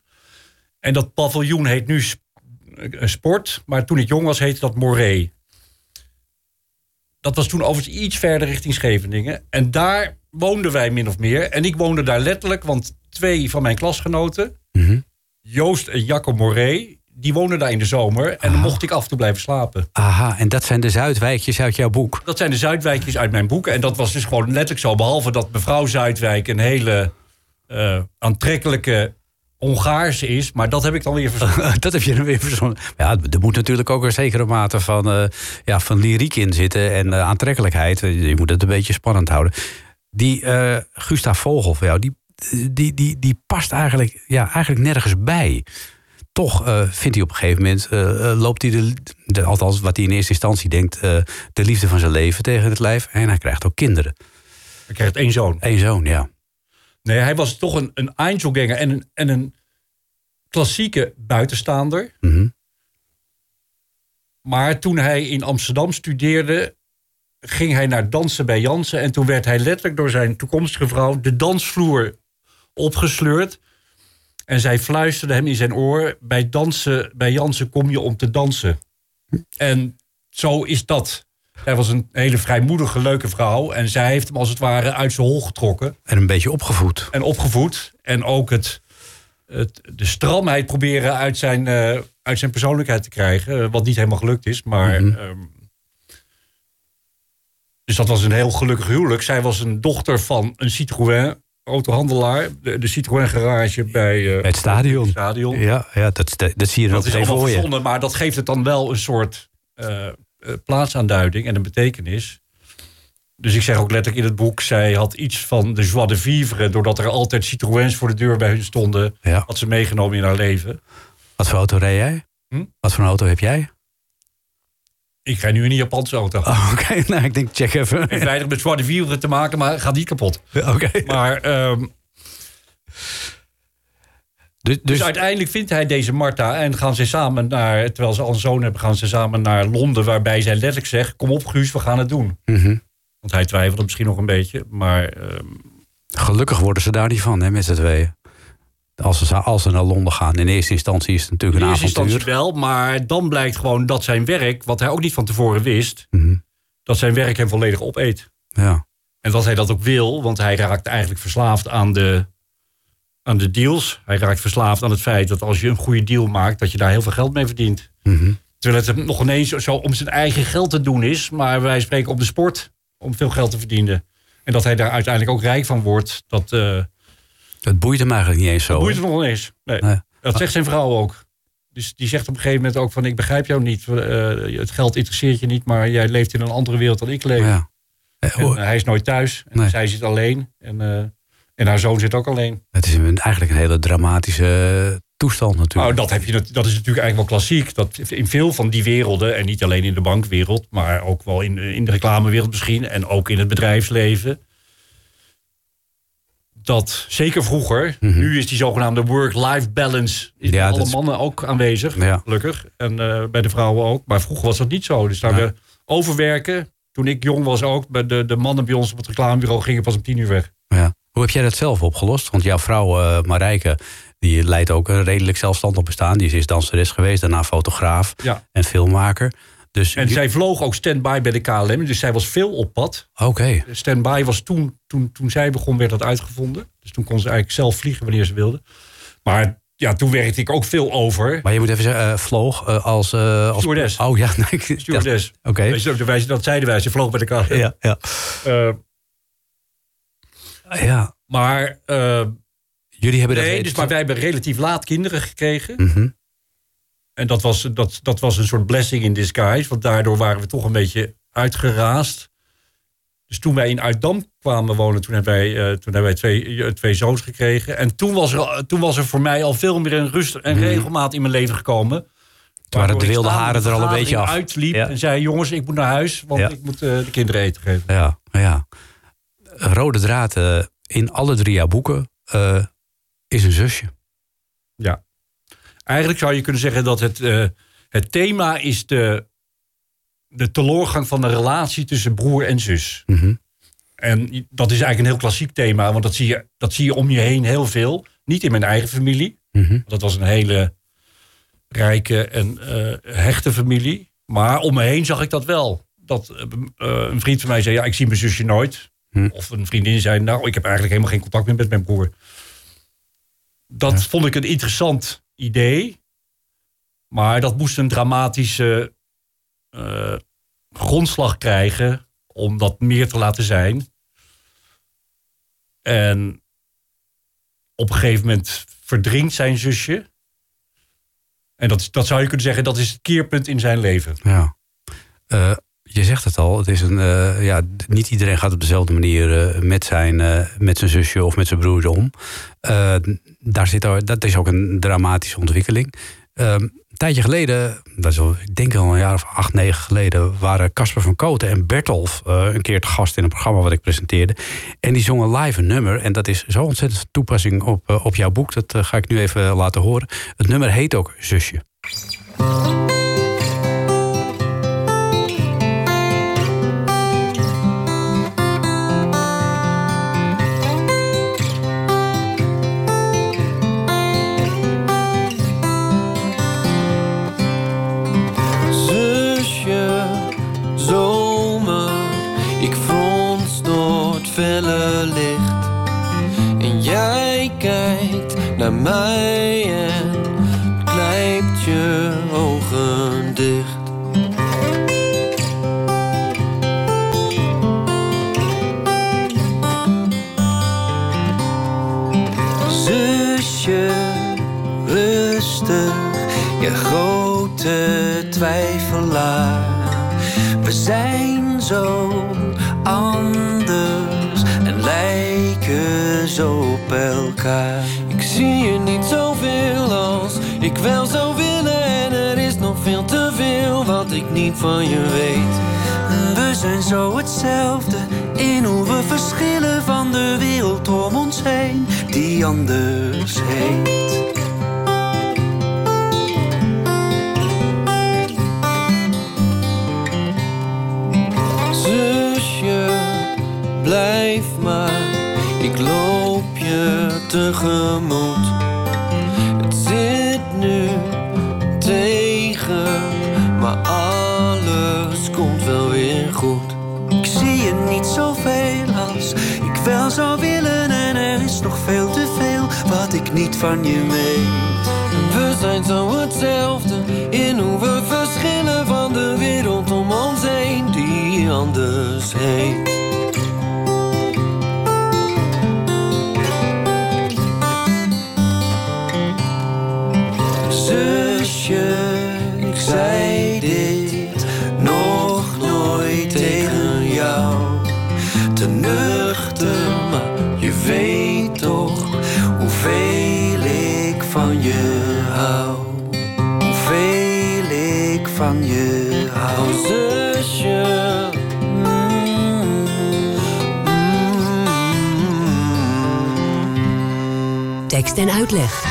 En dat paviljoen heet nu eh, Sport... maar toen ik jong was heette dat Moree. Dat was toen overigens iets verder richting Scheveningen. En daar woonden wij min of meer. En ik woonde daar letterlijk, want twee van mijn klasgenoten... Joost en Jacco Moree... die wonen daar in de zomer. En dan Ah. mocht ik af en toe blijven slapen. Aha, en dat zijn de Zuidwijkjes uit jouw boek. Dat zijn de Zuidwijkjes uit mijn boek. En dat was dus gewoon letterlijk zo. Behalve dat mevrouw Zuidwijk een hele eh, aantrekkelijke Hongaarse is. Maar dat heb ik dan weer verzonnen. dat heb je er weer verzonnen. Ja, er moet natuurlijk ook een zekere mate van, eh, ja, van lyriek in zitten en eh, aantrekkelijkheid. Je moet het een beetje spannend houden. Die eh Gustav Vogel van jou, die, die, die, die past eigenlijk, ja, eigenlijk nergens bij. Toch eh, vindt hij op een gegeven moment, eh, eh, loopt hij, de, de- althans wat hij in eerste instantie denkt, de liefde van zijn leven tegen het lijf. En hij krijgt ook kinderen. Ik krijg één zoon. Eén zoon, ja. Nee, hij was toch een, een Einzelganger en een, en een klassieke buitenstaander. Mhm. Maar toen hij in Amsterdam studeerde, ging hij naar dansen bij Jansen. En toen werd hij letterlijk door zijn toekomstige vrouw de dansvloer opgesleurd. En zij fluisterde hem in zijn oor: Bij dansen bij Jansen kom je om te dansen. En zo is dat. Hij was een hele vrijmoedige, leuke vrouw. En zij heeft hem als het ware uit zijn hol getrokken En een beetje opgevoed. en opgevoed. En ook het, het, de stramheid proberen uit zijn, eh, uit zijn persoonlijkheid te krijgen. eh, Wat niet helemaal gelukt is. Maar, ehm, dus dat was een heel gelukkig huwelijk. Zij was een dochter van een Citroën autohandelaar. De, de Citroën garage bij, eh, het stadion. het stadion. Ja, ja dat, dat zie je er ook Dat allemaal voor je. maar dat geeft het dan wel een soort eh, eh, plaatsaanduiding en een betekenis. Dus ik zeg ook letterlijk in het boek, zij had iets van de joie de vivre, doordat er altijd Citroëns voor de deur bij hun stonden, Ja. had ze meegenomen in haar leven. Wat voor auto reed jij? Hm? Wat voor een auto heb jij? Ik ga nu in een Japanse auto. Oh, Oké, nou, ik denk, check even. Heeft weinig met de vivre te maken, maar gaat niet kapot. Oké. Maar ehm, Dus, dus dus uiteindelijk vindt hij deze Marta en gaan ze samen naar, terwijl ze al een zoon hebben, gaan ze samen naar Londen, waarbij zij letterlijk zegt: Kom op, Guus, we gaan het doen. Mhm. Want hij twijfelde misschien nog een beetje, maar ehm, gelukkig worden ze daar niet van, hè, met z'n tweeën. Als ze, als ze naar Londen gaan. In eerste instantie is het natuurlijk In een eerste avontuur. instantie wel, maar dan blijkt gewoon dat zijn werk, wat hij ook niet van tevoren wist, Mhm. dat zijn werk hem volledig opeet. Ja. En dat hij dat ook wil, want hij raakt eigenlijk verslaafd aan de, aan de deals. Hij raakt verslaafd aan het feit dat als je een goede deal maakt, dat je daar heel veel geld mee verdient. Mhm. Terwijl het nog ineens zo om zijn eigen geld te doen is, maar wij spreken op de sport om veel geld te verdienen. En dat hij daar uiteindelijk ook rijk van wordt, dat eh Het boeit hem eigenlijk niet eens zo. boeit hè? hem nog eens. Nee. Nee. Dat zegt zijn vrouw ook. Dus die zegt op een gegeven moment ook van... ik begrijp jou niet, eh, het geld interesseert je niet... maar jij leeft in een andere wereld dan ik leef. Ja. En, eh, hij is nooit thuis. En Nee. zij zit alleen. En, eh, en haar zoon zit ook alleen. Het is een- eigenlijk een hele dramatische toestand natuurlijk. Nou, dat, heb je, dat is natuurlijk eigenlijk wel klassiek. Dat in veel van die werelden... en niet alleen in de bankwereld... maar ook wel in, in de reclamewereld misschien... en ook in het bedrijfsleven... dat zeker vroeger... nu is die zogenaamde work-life balance... is Mhm. Ja, bij dat alle is- mannen ook aanwezig, Ja. gelukkig. En eh, bij de vrouwen ook. Maar vroeger was dat niet zo. Dus daar Ja. we overwerken... Toen ik jong was ook, bij de, de mannen bij ons op het reclamebureau gingen pas om tien uur weg. Ja. Hoe heb jij dat zelf opgelost? Want jouw vrouw eh Marijke, die leidt ook een redelijk zelfstandig bestaan. Die is danseres geweest, daarna fotograaf en filmmaker. Dus En je- zij vloog ook stand-by bij de KLM, dus zij was veel op pad. Oké, Stand-by was toen, toen, toen zij begon, werd dat uitgevonden. Dus toen kon ze eigenlijk zelf vliegen wanneer ze wilde. Maar ja, toen werkte ik ook veel over. maar je moet even zeggen, eh, vloog eh, als, eh als... Stewardess. Oh ja, nee, Stewardess. Oké. Wij- dat zeiden wij, ze vloog bij de KLM. Ja, ja. Ja. maar Jullie hebben dat... nee, dus, maar wij hebben relatief laat kinderen gekregen. Mhm. En dat was, dat, dat was een soort blessing in disguise. Want daardoor waren we toch een beetje uitgeraasd. Dus toen wij in Uitdam kwamen wonen, toen hebben wij, eh, toen hebben wij twee, eh, twee zoons gekregen. En toen was, er, toen was er voor mij al veel meer een rust en regelmaat in mijn leven gekomen. waren Waardoor de wilde haren er al een beetje af. uitliep Ja. en zei, jongens, ik moet naar huis, want Ja. ik moet eh, de kinderen eten geven. Ja, ja. Rode draad in alle drie jouw boeken is een zusje. Ja. Eigenlijk zou je kunnen zeggen dat het, eh, het thema is de, de teleurgang van de relatie tussen broer en zus. Mhm. En dat is eigenlijk een heel klassiek thema, want dat zie je, dat zie je om je heen heel veel. Niet in mijn eigen familie. Mhm. Dat was een hele rijke en eh, hechte familie. Maar om me heen zag ik dat wel. Dat eh, een vriend van mij zei, ja, ik zie mijn zusje nooit. Hm. Of een vriendin zei, nou, ik heb eigenlijk helemaal geen contact meer met mijn broer. Dat vond ik een interessant idee. Maar dat moest een dramatische eh, grondslag krijgen om dat meer te laten zijn. En op een gegeven moment verdrinkt zijn zusje. En dat, dat zou je kunnen zeggen, dat is het keerpunt in zijn leven. Ja. Eh, je zegt het al, het is een, eh, ja, niet iedereen gaat op dezelfde manier eh, met, zijn, eh, met zijn zusje of met zijn broer om. Daar zit, er- dat is ook een dramatische ontwikkeling. Ehm, een tijdje geleden, dat is al, ik denk al een jaar of acht, negen geleden, waren Casper van Koten en Bertolf een keer te gast in een programma wat ik presenteerde. En die zongen live een nummer. En dat is zo ontzettend toepassing op, op jouw boek. Dat ga ik nu even laten horen. Het nummer heet ook. Zusje, En jij kijkt naar mij en ik wel zou willen. En er is nog veel te veel wat ik niet van je weet. We zijn zo hetzelfde in hoe we verschillen van de wereld om ons heen, die anders heet. Zusje, blijf maar, ik loop je tegemoet. Wel zou willen en er is nog veel te veel wat ik niet van je weet. We zijn zo hetzelfde in hoe we verschillen van de wereld om ons heen die anders heet. Te nuchter, maar je weet toch hoeveel ik van je hou. Hoeveel ik van je hou. Zusje. mm, mm. Tekst en uitleg.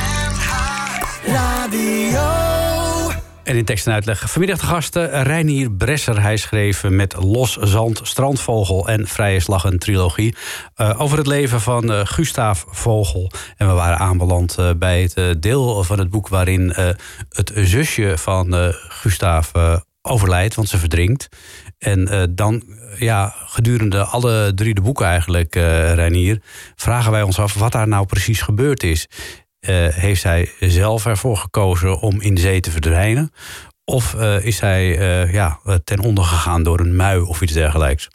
En in tekst en uitleg vanmiddag de gasten Reinier Bresser. Hij schreef met Los Zand, Strandvogel en Vrije Slag een trilogie... eh, over het leven van eh Gustaaf Vogel. En we waren aanbeland eh, bij het deel van het boek... waarin het zusje van Gustaaf overlijdt, want ze verdrinkt. En dan, ja, gedurende alle drie de boeken eigenlijk, eh Reinier... vragen wij ons af wat daar nou precies gebeurd is heeft hij zelf ervoor gekozen om in zee te verdwijnen? Of eh, is hij eh, ja, eh, ten onder gegaan door een mui of iets dergelijks?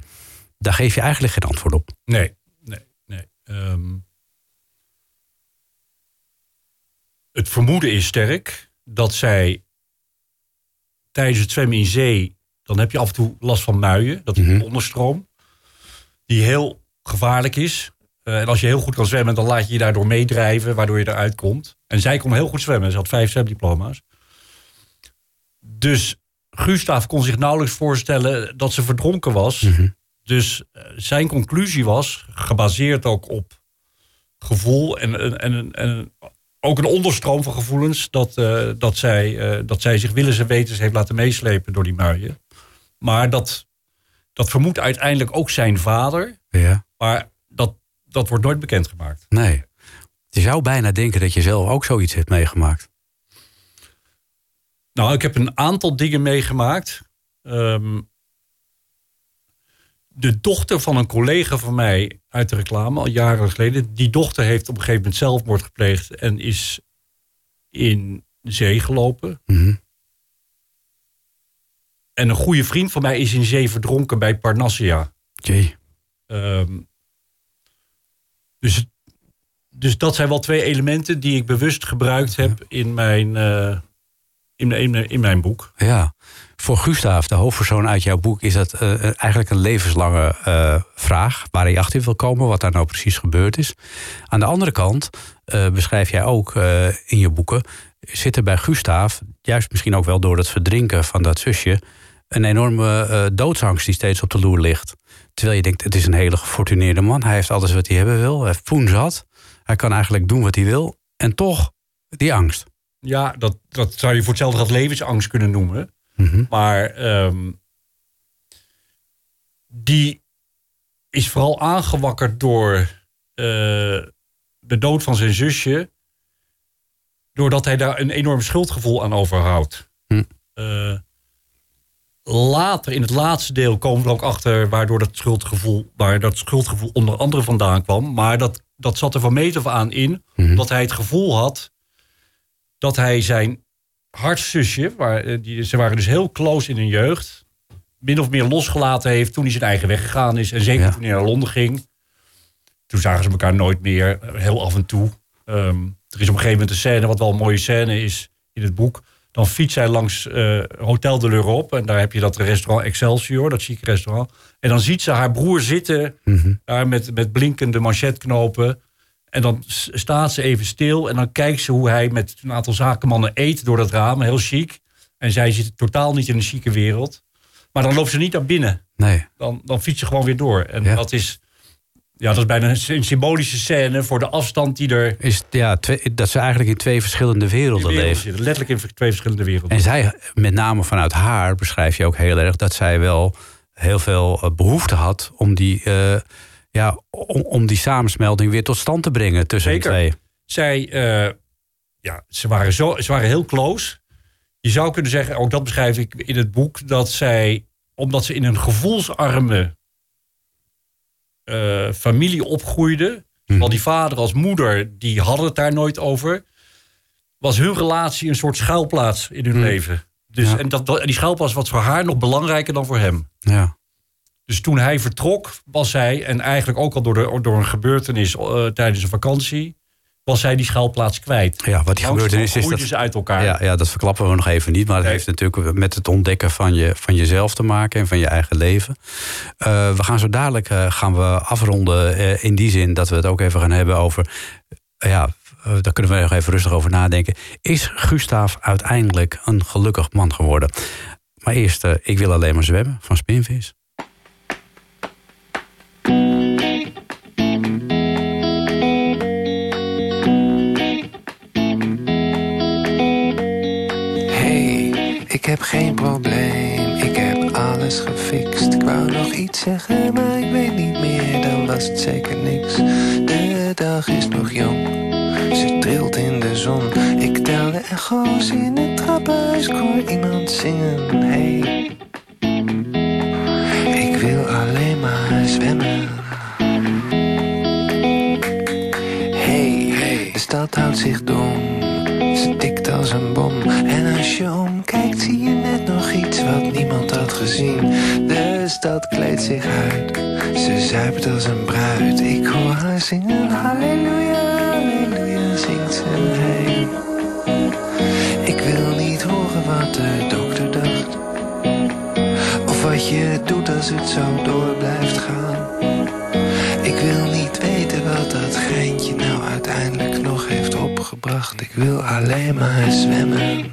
Daar geef je eigenlijk geen antwoord op. Nee, nee, nee. Ehm, het vermoeden is sterk dat zij tijdens het zwemmen in zee, dan heb je af en toe last van muien, dat is een onderstroom, die heel gevaarlijk is. Eh, en als je heel goed kan zwemmen, dan laat je je daardoor meedrijven, waardoor je eruit komt. En zij kon heel goed zwemmen, ze had vijf zwemdiploma's. Dus Gustav kon zich nauwelijks voorstellen dat ze verdronken was. Dus eh, zijn conclusie was, gebaseerd ook op gevoel en, en, en, en ook een onderstroom van gevoelens, dat, eh, dat, zij, dat zij zich willens en wetens heeft laten meeslepen door die muien. Maar dat, dat vermoedt uiteindelijk ook zijn vader, Ja. maar dat, wordt nooit bekendgemaakt. Nee. Je zou bijna denken dat je zelf ook zoiets hebt meegemaakt. Nou, ik heb een aantal dingen meegemaakt. Ehm, de dochter van een collega van mij uit de reclame, al jaren geleden, die dochter heeft op een gegeven moment zelfmoord gepleegd en is in zee gelopen. Mhm. en een goede vriend van mij is in zee verdronken bij Parnassia. Jee. Ehm, dus, dus dat zijn wel twee elementen die ik bewust gebruikt heb in mijn, eh, in, in, in mijn boek. Ja. Voor Gustav, de hoofdpersoon uit jouw boek, is dat eh, eigenlijk een levenslange eh, vraag waar hij achter wil komen, wat daar nou precies gebeurd is. Aan de andere kant beschrijf jij ook in je boeken, zit er bij Gustav, juist misschien ook wel door het verdrinken van dat zusje, een enorme doodsangst die steeds op de loer ligt. Terwijl je denkt, het is een hele gefortuneerde man, hij heeft alles wat hij hebben wil, hij heeft poen zat, hij kan eigenlijk doen wat hij wil, en toch die angst. Ja, dat, dat zou je voor hetzelfde geld levensangst kunnen noemen. Mhm. Maar ehm, die is vooral aangewakkerd door eh, de dood van zijn zusje. Doordat hij daar een enorm schuldgevoel aan overhoudt. Eh, later, in het laatste deel, komen we er ook achter waardoor dat schuldgevoel, waar dat schuldgevoel onder andere vandaan kwam. Maar dat, dat zat er van meet af aan in, Mhm. dat hij het gevoel had dat hij zijn hartszusje, waar, eh, die, ze waren dus heel close in hun jeugd, min of meer losgelaten heeft toen hij zijn eigen weg gegaan is. En zeker Ja. toen hij naar Londen ging. Toen zagen ze elkaar nooit meer, eh, heel af en toe. Ehm, er is op een gegeven moment een scène, wat wel een mooie scène is in het boek. Dan fietst hij langs eh, Hotel de l'Europe. En daar heb je dat restaurant Excelsior, dat chique restaurant. En dan ziet ze haar broer zitten Mhm. daar met, met blinkende manchetknopen. En dan staat ze even stil en dan kijkt ze hoe hij met een aantal zakenmannen eet door dat raam. Heel chic. En zij zit totaal niet in een chique wereld. Maar dan loopt ze niet naar binnen. Nee. Dan, dan fietst ze gewoon weer door. En Ja. dat is... Ja, dat is bijna een, symbolische scène voor de afstand die er Is, ja, twee, dat ze eigenlijk in twee verschillende werelden wereld leven. Letterlijk in twee verschillende werelden. En zij, met name vanuit haar, beschrijf je ook heel erg dat zij wel heel veel eh, behoefte had om die, eh, ja, om, om die samensmelting weer tot stand te brengen tussen Zeker. de twee. zij, eh, ja, ze waren, zo, ze waren heel close. Je zou kunnen zeggen, ook dat beschrijf ik in het boek, dat zij, omdat ze in een gevoelsarme eh, familie opgroeiden, zowel die vader als moeder, die hadden het daar nooit over, was hun relatie een soort schuilplaats in hun leven. Dus, Ja. en, dat, en die schuilplaats was voor haar nog belangrijker dan voor hem. Ja. Dus toen hij vertrok, was zij, en eigenlijk ook al door, de, door een gebeurtenis eh, tijdens een vakantie, was zij die schuilplaats kwijt. ja, wat die gebeurtenis is. groeiden Dat, ze uit elkaar. ja, ja, dat verklappen we nog even niet. Maar het Nee. heeft natuurlijk met het ontdekken van, je, van jezelf te maken en van je eigen leven. Eh, we gaan zo dadelijk eh, gaan we afronden eh, in die zin dat we het ook even gaan hebben over. ja, daar kunnen we nog even rustig over nadenken. Is Gustav uiteindelijk een gelukkig man geworden? Maar eerst, eh, ik wil alleen maar zwemmen van Spinvis. Ik heb geen probleem, ik heb alles gefixt. Ik wou nog iets zeggen, maar ik weet niet meer, dan was het zeker niks. De dag is nog jong, ze trilt in de zon. Ik tel de echo's in het trappenhuis, ik hoor iemand zingen. Hey, ik wil alleen maar zwemmen. Hey, de stad houdt zich dom. Ze tikt als een bom. En als je omkijkt, zie je net nog iets wat niemand had gezien. De stad kleedt zich uit. Ze zuipt als een bruid. Ik hoor haar zingen. Halleluja, halleluja, zingt ze. Hey. Ik wil niet horen wat de dokter dacht. Of wat je doet als het zo door blijft gaan. Ik wil niet weten wat dat geintje nou uiteindelijk nog heeft opgebracht. Ik wil alleen maar zwemmen.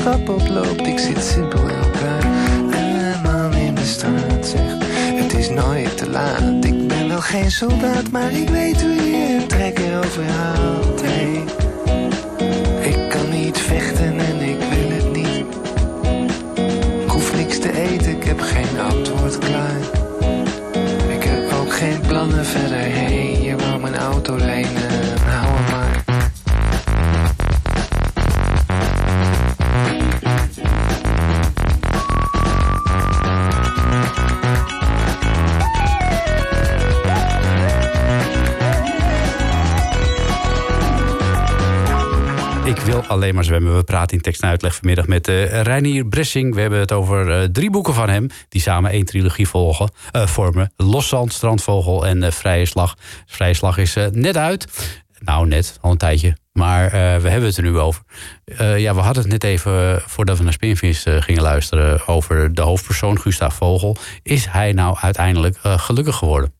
Trap oploopt. Ik zit simpel in elkaar. Een man in de straat zegt: Het is nooit te laat. Ik ben wel geen soldaat, maar ik weet hoe je een trekker overhaalt. Hey, ik kan niet vechten en ik wil het niet. Ik hoef niks te eten, ik heb geen antwoord alleen maar zwemmen. We praten in tekst en uitleg vanmiddag met uh, Reinier Bressing. We hebben het over uh, drie boeken van hem... die samen één trilogie volgen, uh, vormen. Loszand, Strandvogel en Vrije Slag. Vrije Slag is net uit. Nou, net, al een tijdje. Maar we hebben het er nu over. ja, we hadden het net even, voordat we naar Spinvis gingen luisteren... over de hoofdpersoon, Gustav Vogel. Is hij nou uiteindelijk gelukkig geworden?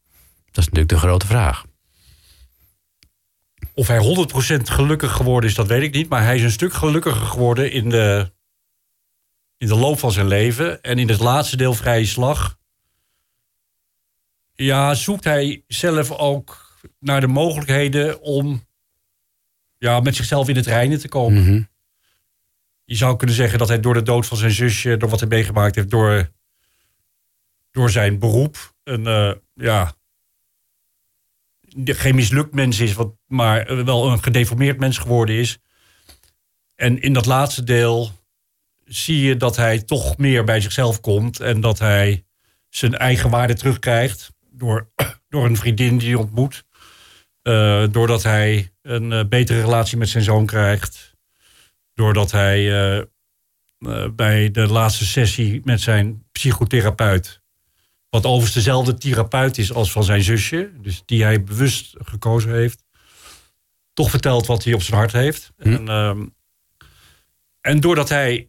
Dat is natuurlijk de grote vraag. Of hij 100% gelukkig geworden is, dat weet ik niet. Maar hij is een stuk gelukkiger geworden in de, in de loop van zijn leven. En in het laatste deel Vrije Slag. Ja, zoekt hij zelf ook naar de mogelijkheden om ja, met zichzelf in het reinen te komen. Mhm. Je zou kunnen zeggen dat hij door de dood van zijn zusje, door wat hij meegemaakt heeft, door, door zijn beroep, een, uh, ja, geen mislukt mens is, wat, maar wel een gedeformeerd mens geworden is. En in dat laatste deel zie je dat hij toch meer bij zichzelf komt en dat hij zijn eigen waarde terugkrijgt door, door een vriendin die hij ontmoet. Uh, doordat hij een uh, betere relatie met zijn zoon krijgt. Doordat hij bij de laatste sessie met zijn psychotherapeut wat overigens dezelfde therapeut is als van zijn zusje. Dus die hij bewust gekozen heeft. Toch vertelt wat hij op zijn hart heeft. Hm. En, ehm, en doordat hij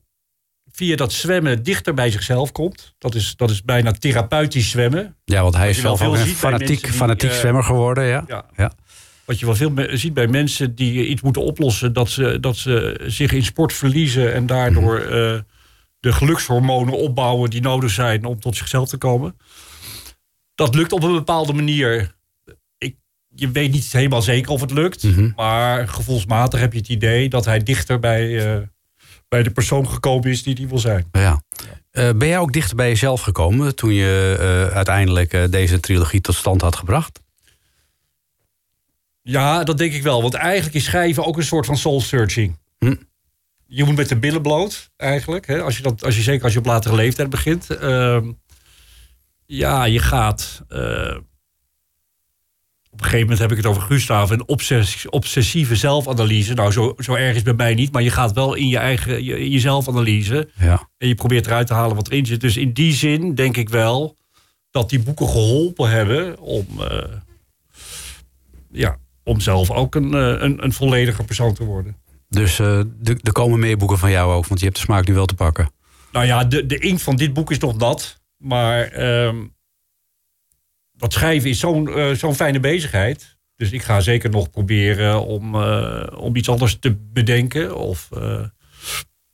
via dat zwemmen dichter bij zichzelf komt. Dat is, dat is bijna therapeutisch zwemmen. Ja, want hij is wel veel een fanatiek, die, fanatiek eh, zwemmer geworden. Ja. Ja. Ja. Wat je wel veel ziet bij mensen die iets moeten oplossen. Dat ze, dat ze zich in sport verliezen. En daardoor Mhm. eh, de gelukshormonen opbouwen die nodig zijn om tot zichzelf te komen. Dat lukt op een bepaalde manier. Je weet niet helemaal zeker of het lukt. Mhm. Maar gevoelsmatig heb je het idee dat hij dichter bij, eh, bij de persoon gekomen is die hij wil zijn. Ja. Eh, ben jij ook dichter bij jezelf gekomen toen je eh, uiteindelijk deze trilogie tot stand had gebracht? Ja, dat denk ik wel. Want eigenlijk is schrijven ook een soort van soul searching. Hm. Je moet met de billen bloot, eigenlijk. Hè? Als je dat, als je, zeker als je op latere leeftijd begint. Ehm, ja, je gaat... op een gegeven moment heb ik het over Gustav. Een obsess- obsessieve zelfanalyse. Nou, zo, zo erg is bij mij niet. Maar je gaat wel in je eigen je, in je zelfanalyse. Ja. En je probeert eruit te halen wat erin zit. Dus in die zin denk ik wel dat die boeken geholpen hebben om, eh, ja, om zelf ook een, eh, een, een vollediger persoon te worden. Dus er er komen meer boeken van jou ook, want je hebt de smaak nu wel te pakken. Nou ja, de, de inkt van dit boek is nog nat. Maar ehm, dat schrijven is zo'n eh, zo'n fijne bezigheid. Dus ik ga zeker nog proberen om, eh, om iets anders te bedenken. Of eh,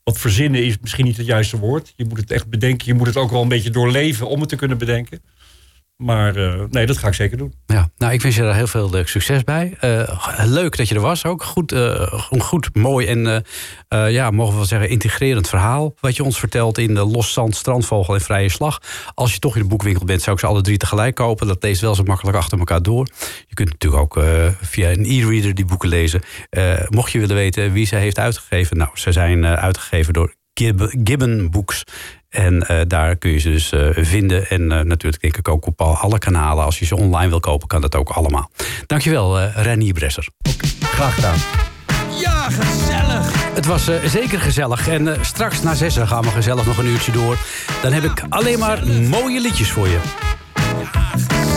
wat verzinnen is misschien niet het juiste woord. Je moet het echt bedenken. Je moet het ook wel een beetje doorleven om het te kunnen bedenken. Maar eh, nee, dat ga ik zeker doen. Ja, nou, ik wens je daar heel veel eh, succes bij. Eh, leuk dat je er was ook. Goed, een goed mooi en, ja, mogen we wel zeggen, integrerend verhaal. Wat je ons vertelt in de Los Zand, Strandvogel en Vrije Slag. Als je toch in de boekwinkel bent, zou ik ze alle drie tegelijk kopen. Dat leest wel zo makkelijk achter elkaar door. Je kunt natuurlijk ook via een e-reader die boeken lezen. Mocht je willen weten wie ze heeft uitgegeven. Nou, ze zijn uitgegeven door Gib- Gibbon Books. En eh, daar kun je ze dus eh, vinden. En eh, natuurlijk denk ik ook op al- alle kanalen. Als je ze online wil kopen, kan dat ook allemaal. Dankjewel, eh Renier Bresser. Graag gedaan. Ja, gezellig. Het was eh, zeker gezellig. En eh, straks na zessen gaan we gezellig nog een uurtje door. Dan heb ik alleen maar mooie liedjes voor je. Ja, gezellig. Ja,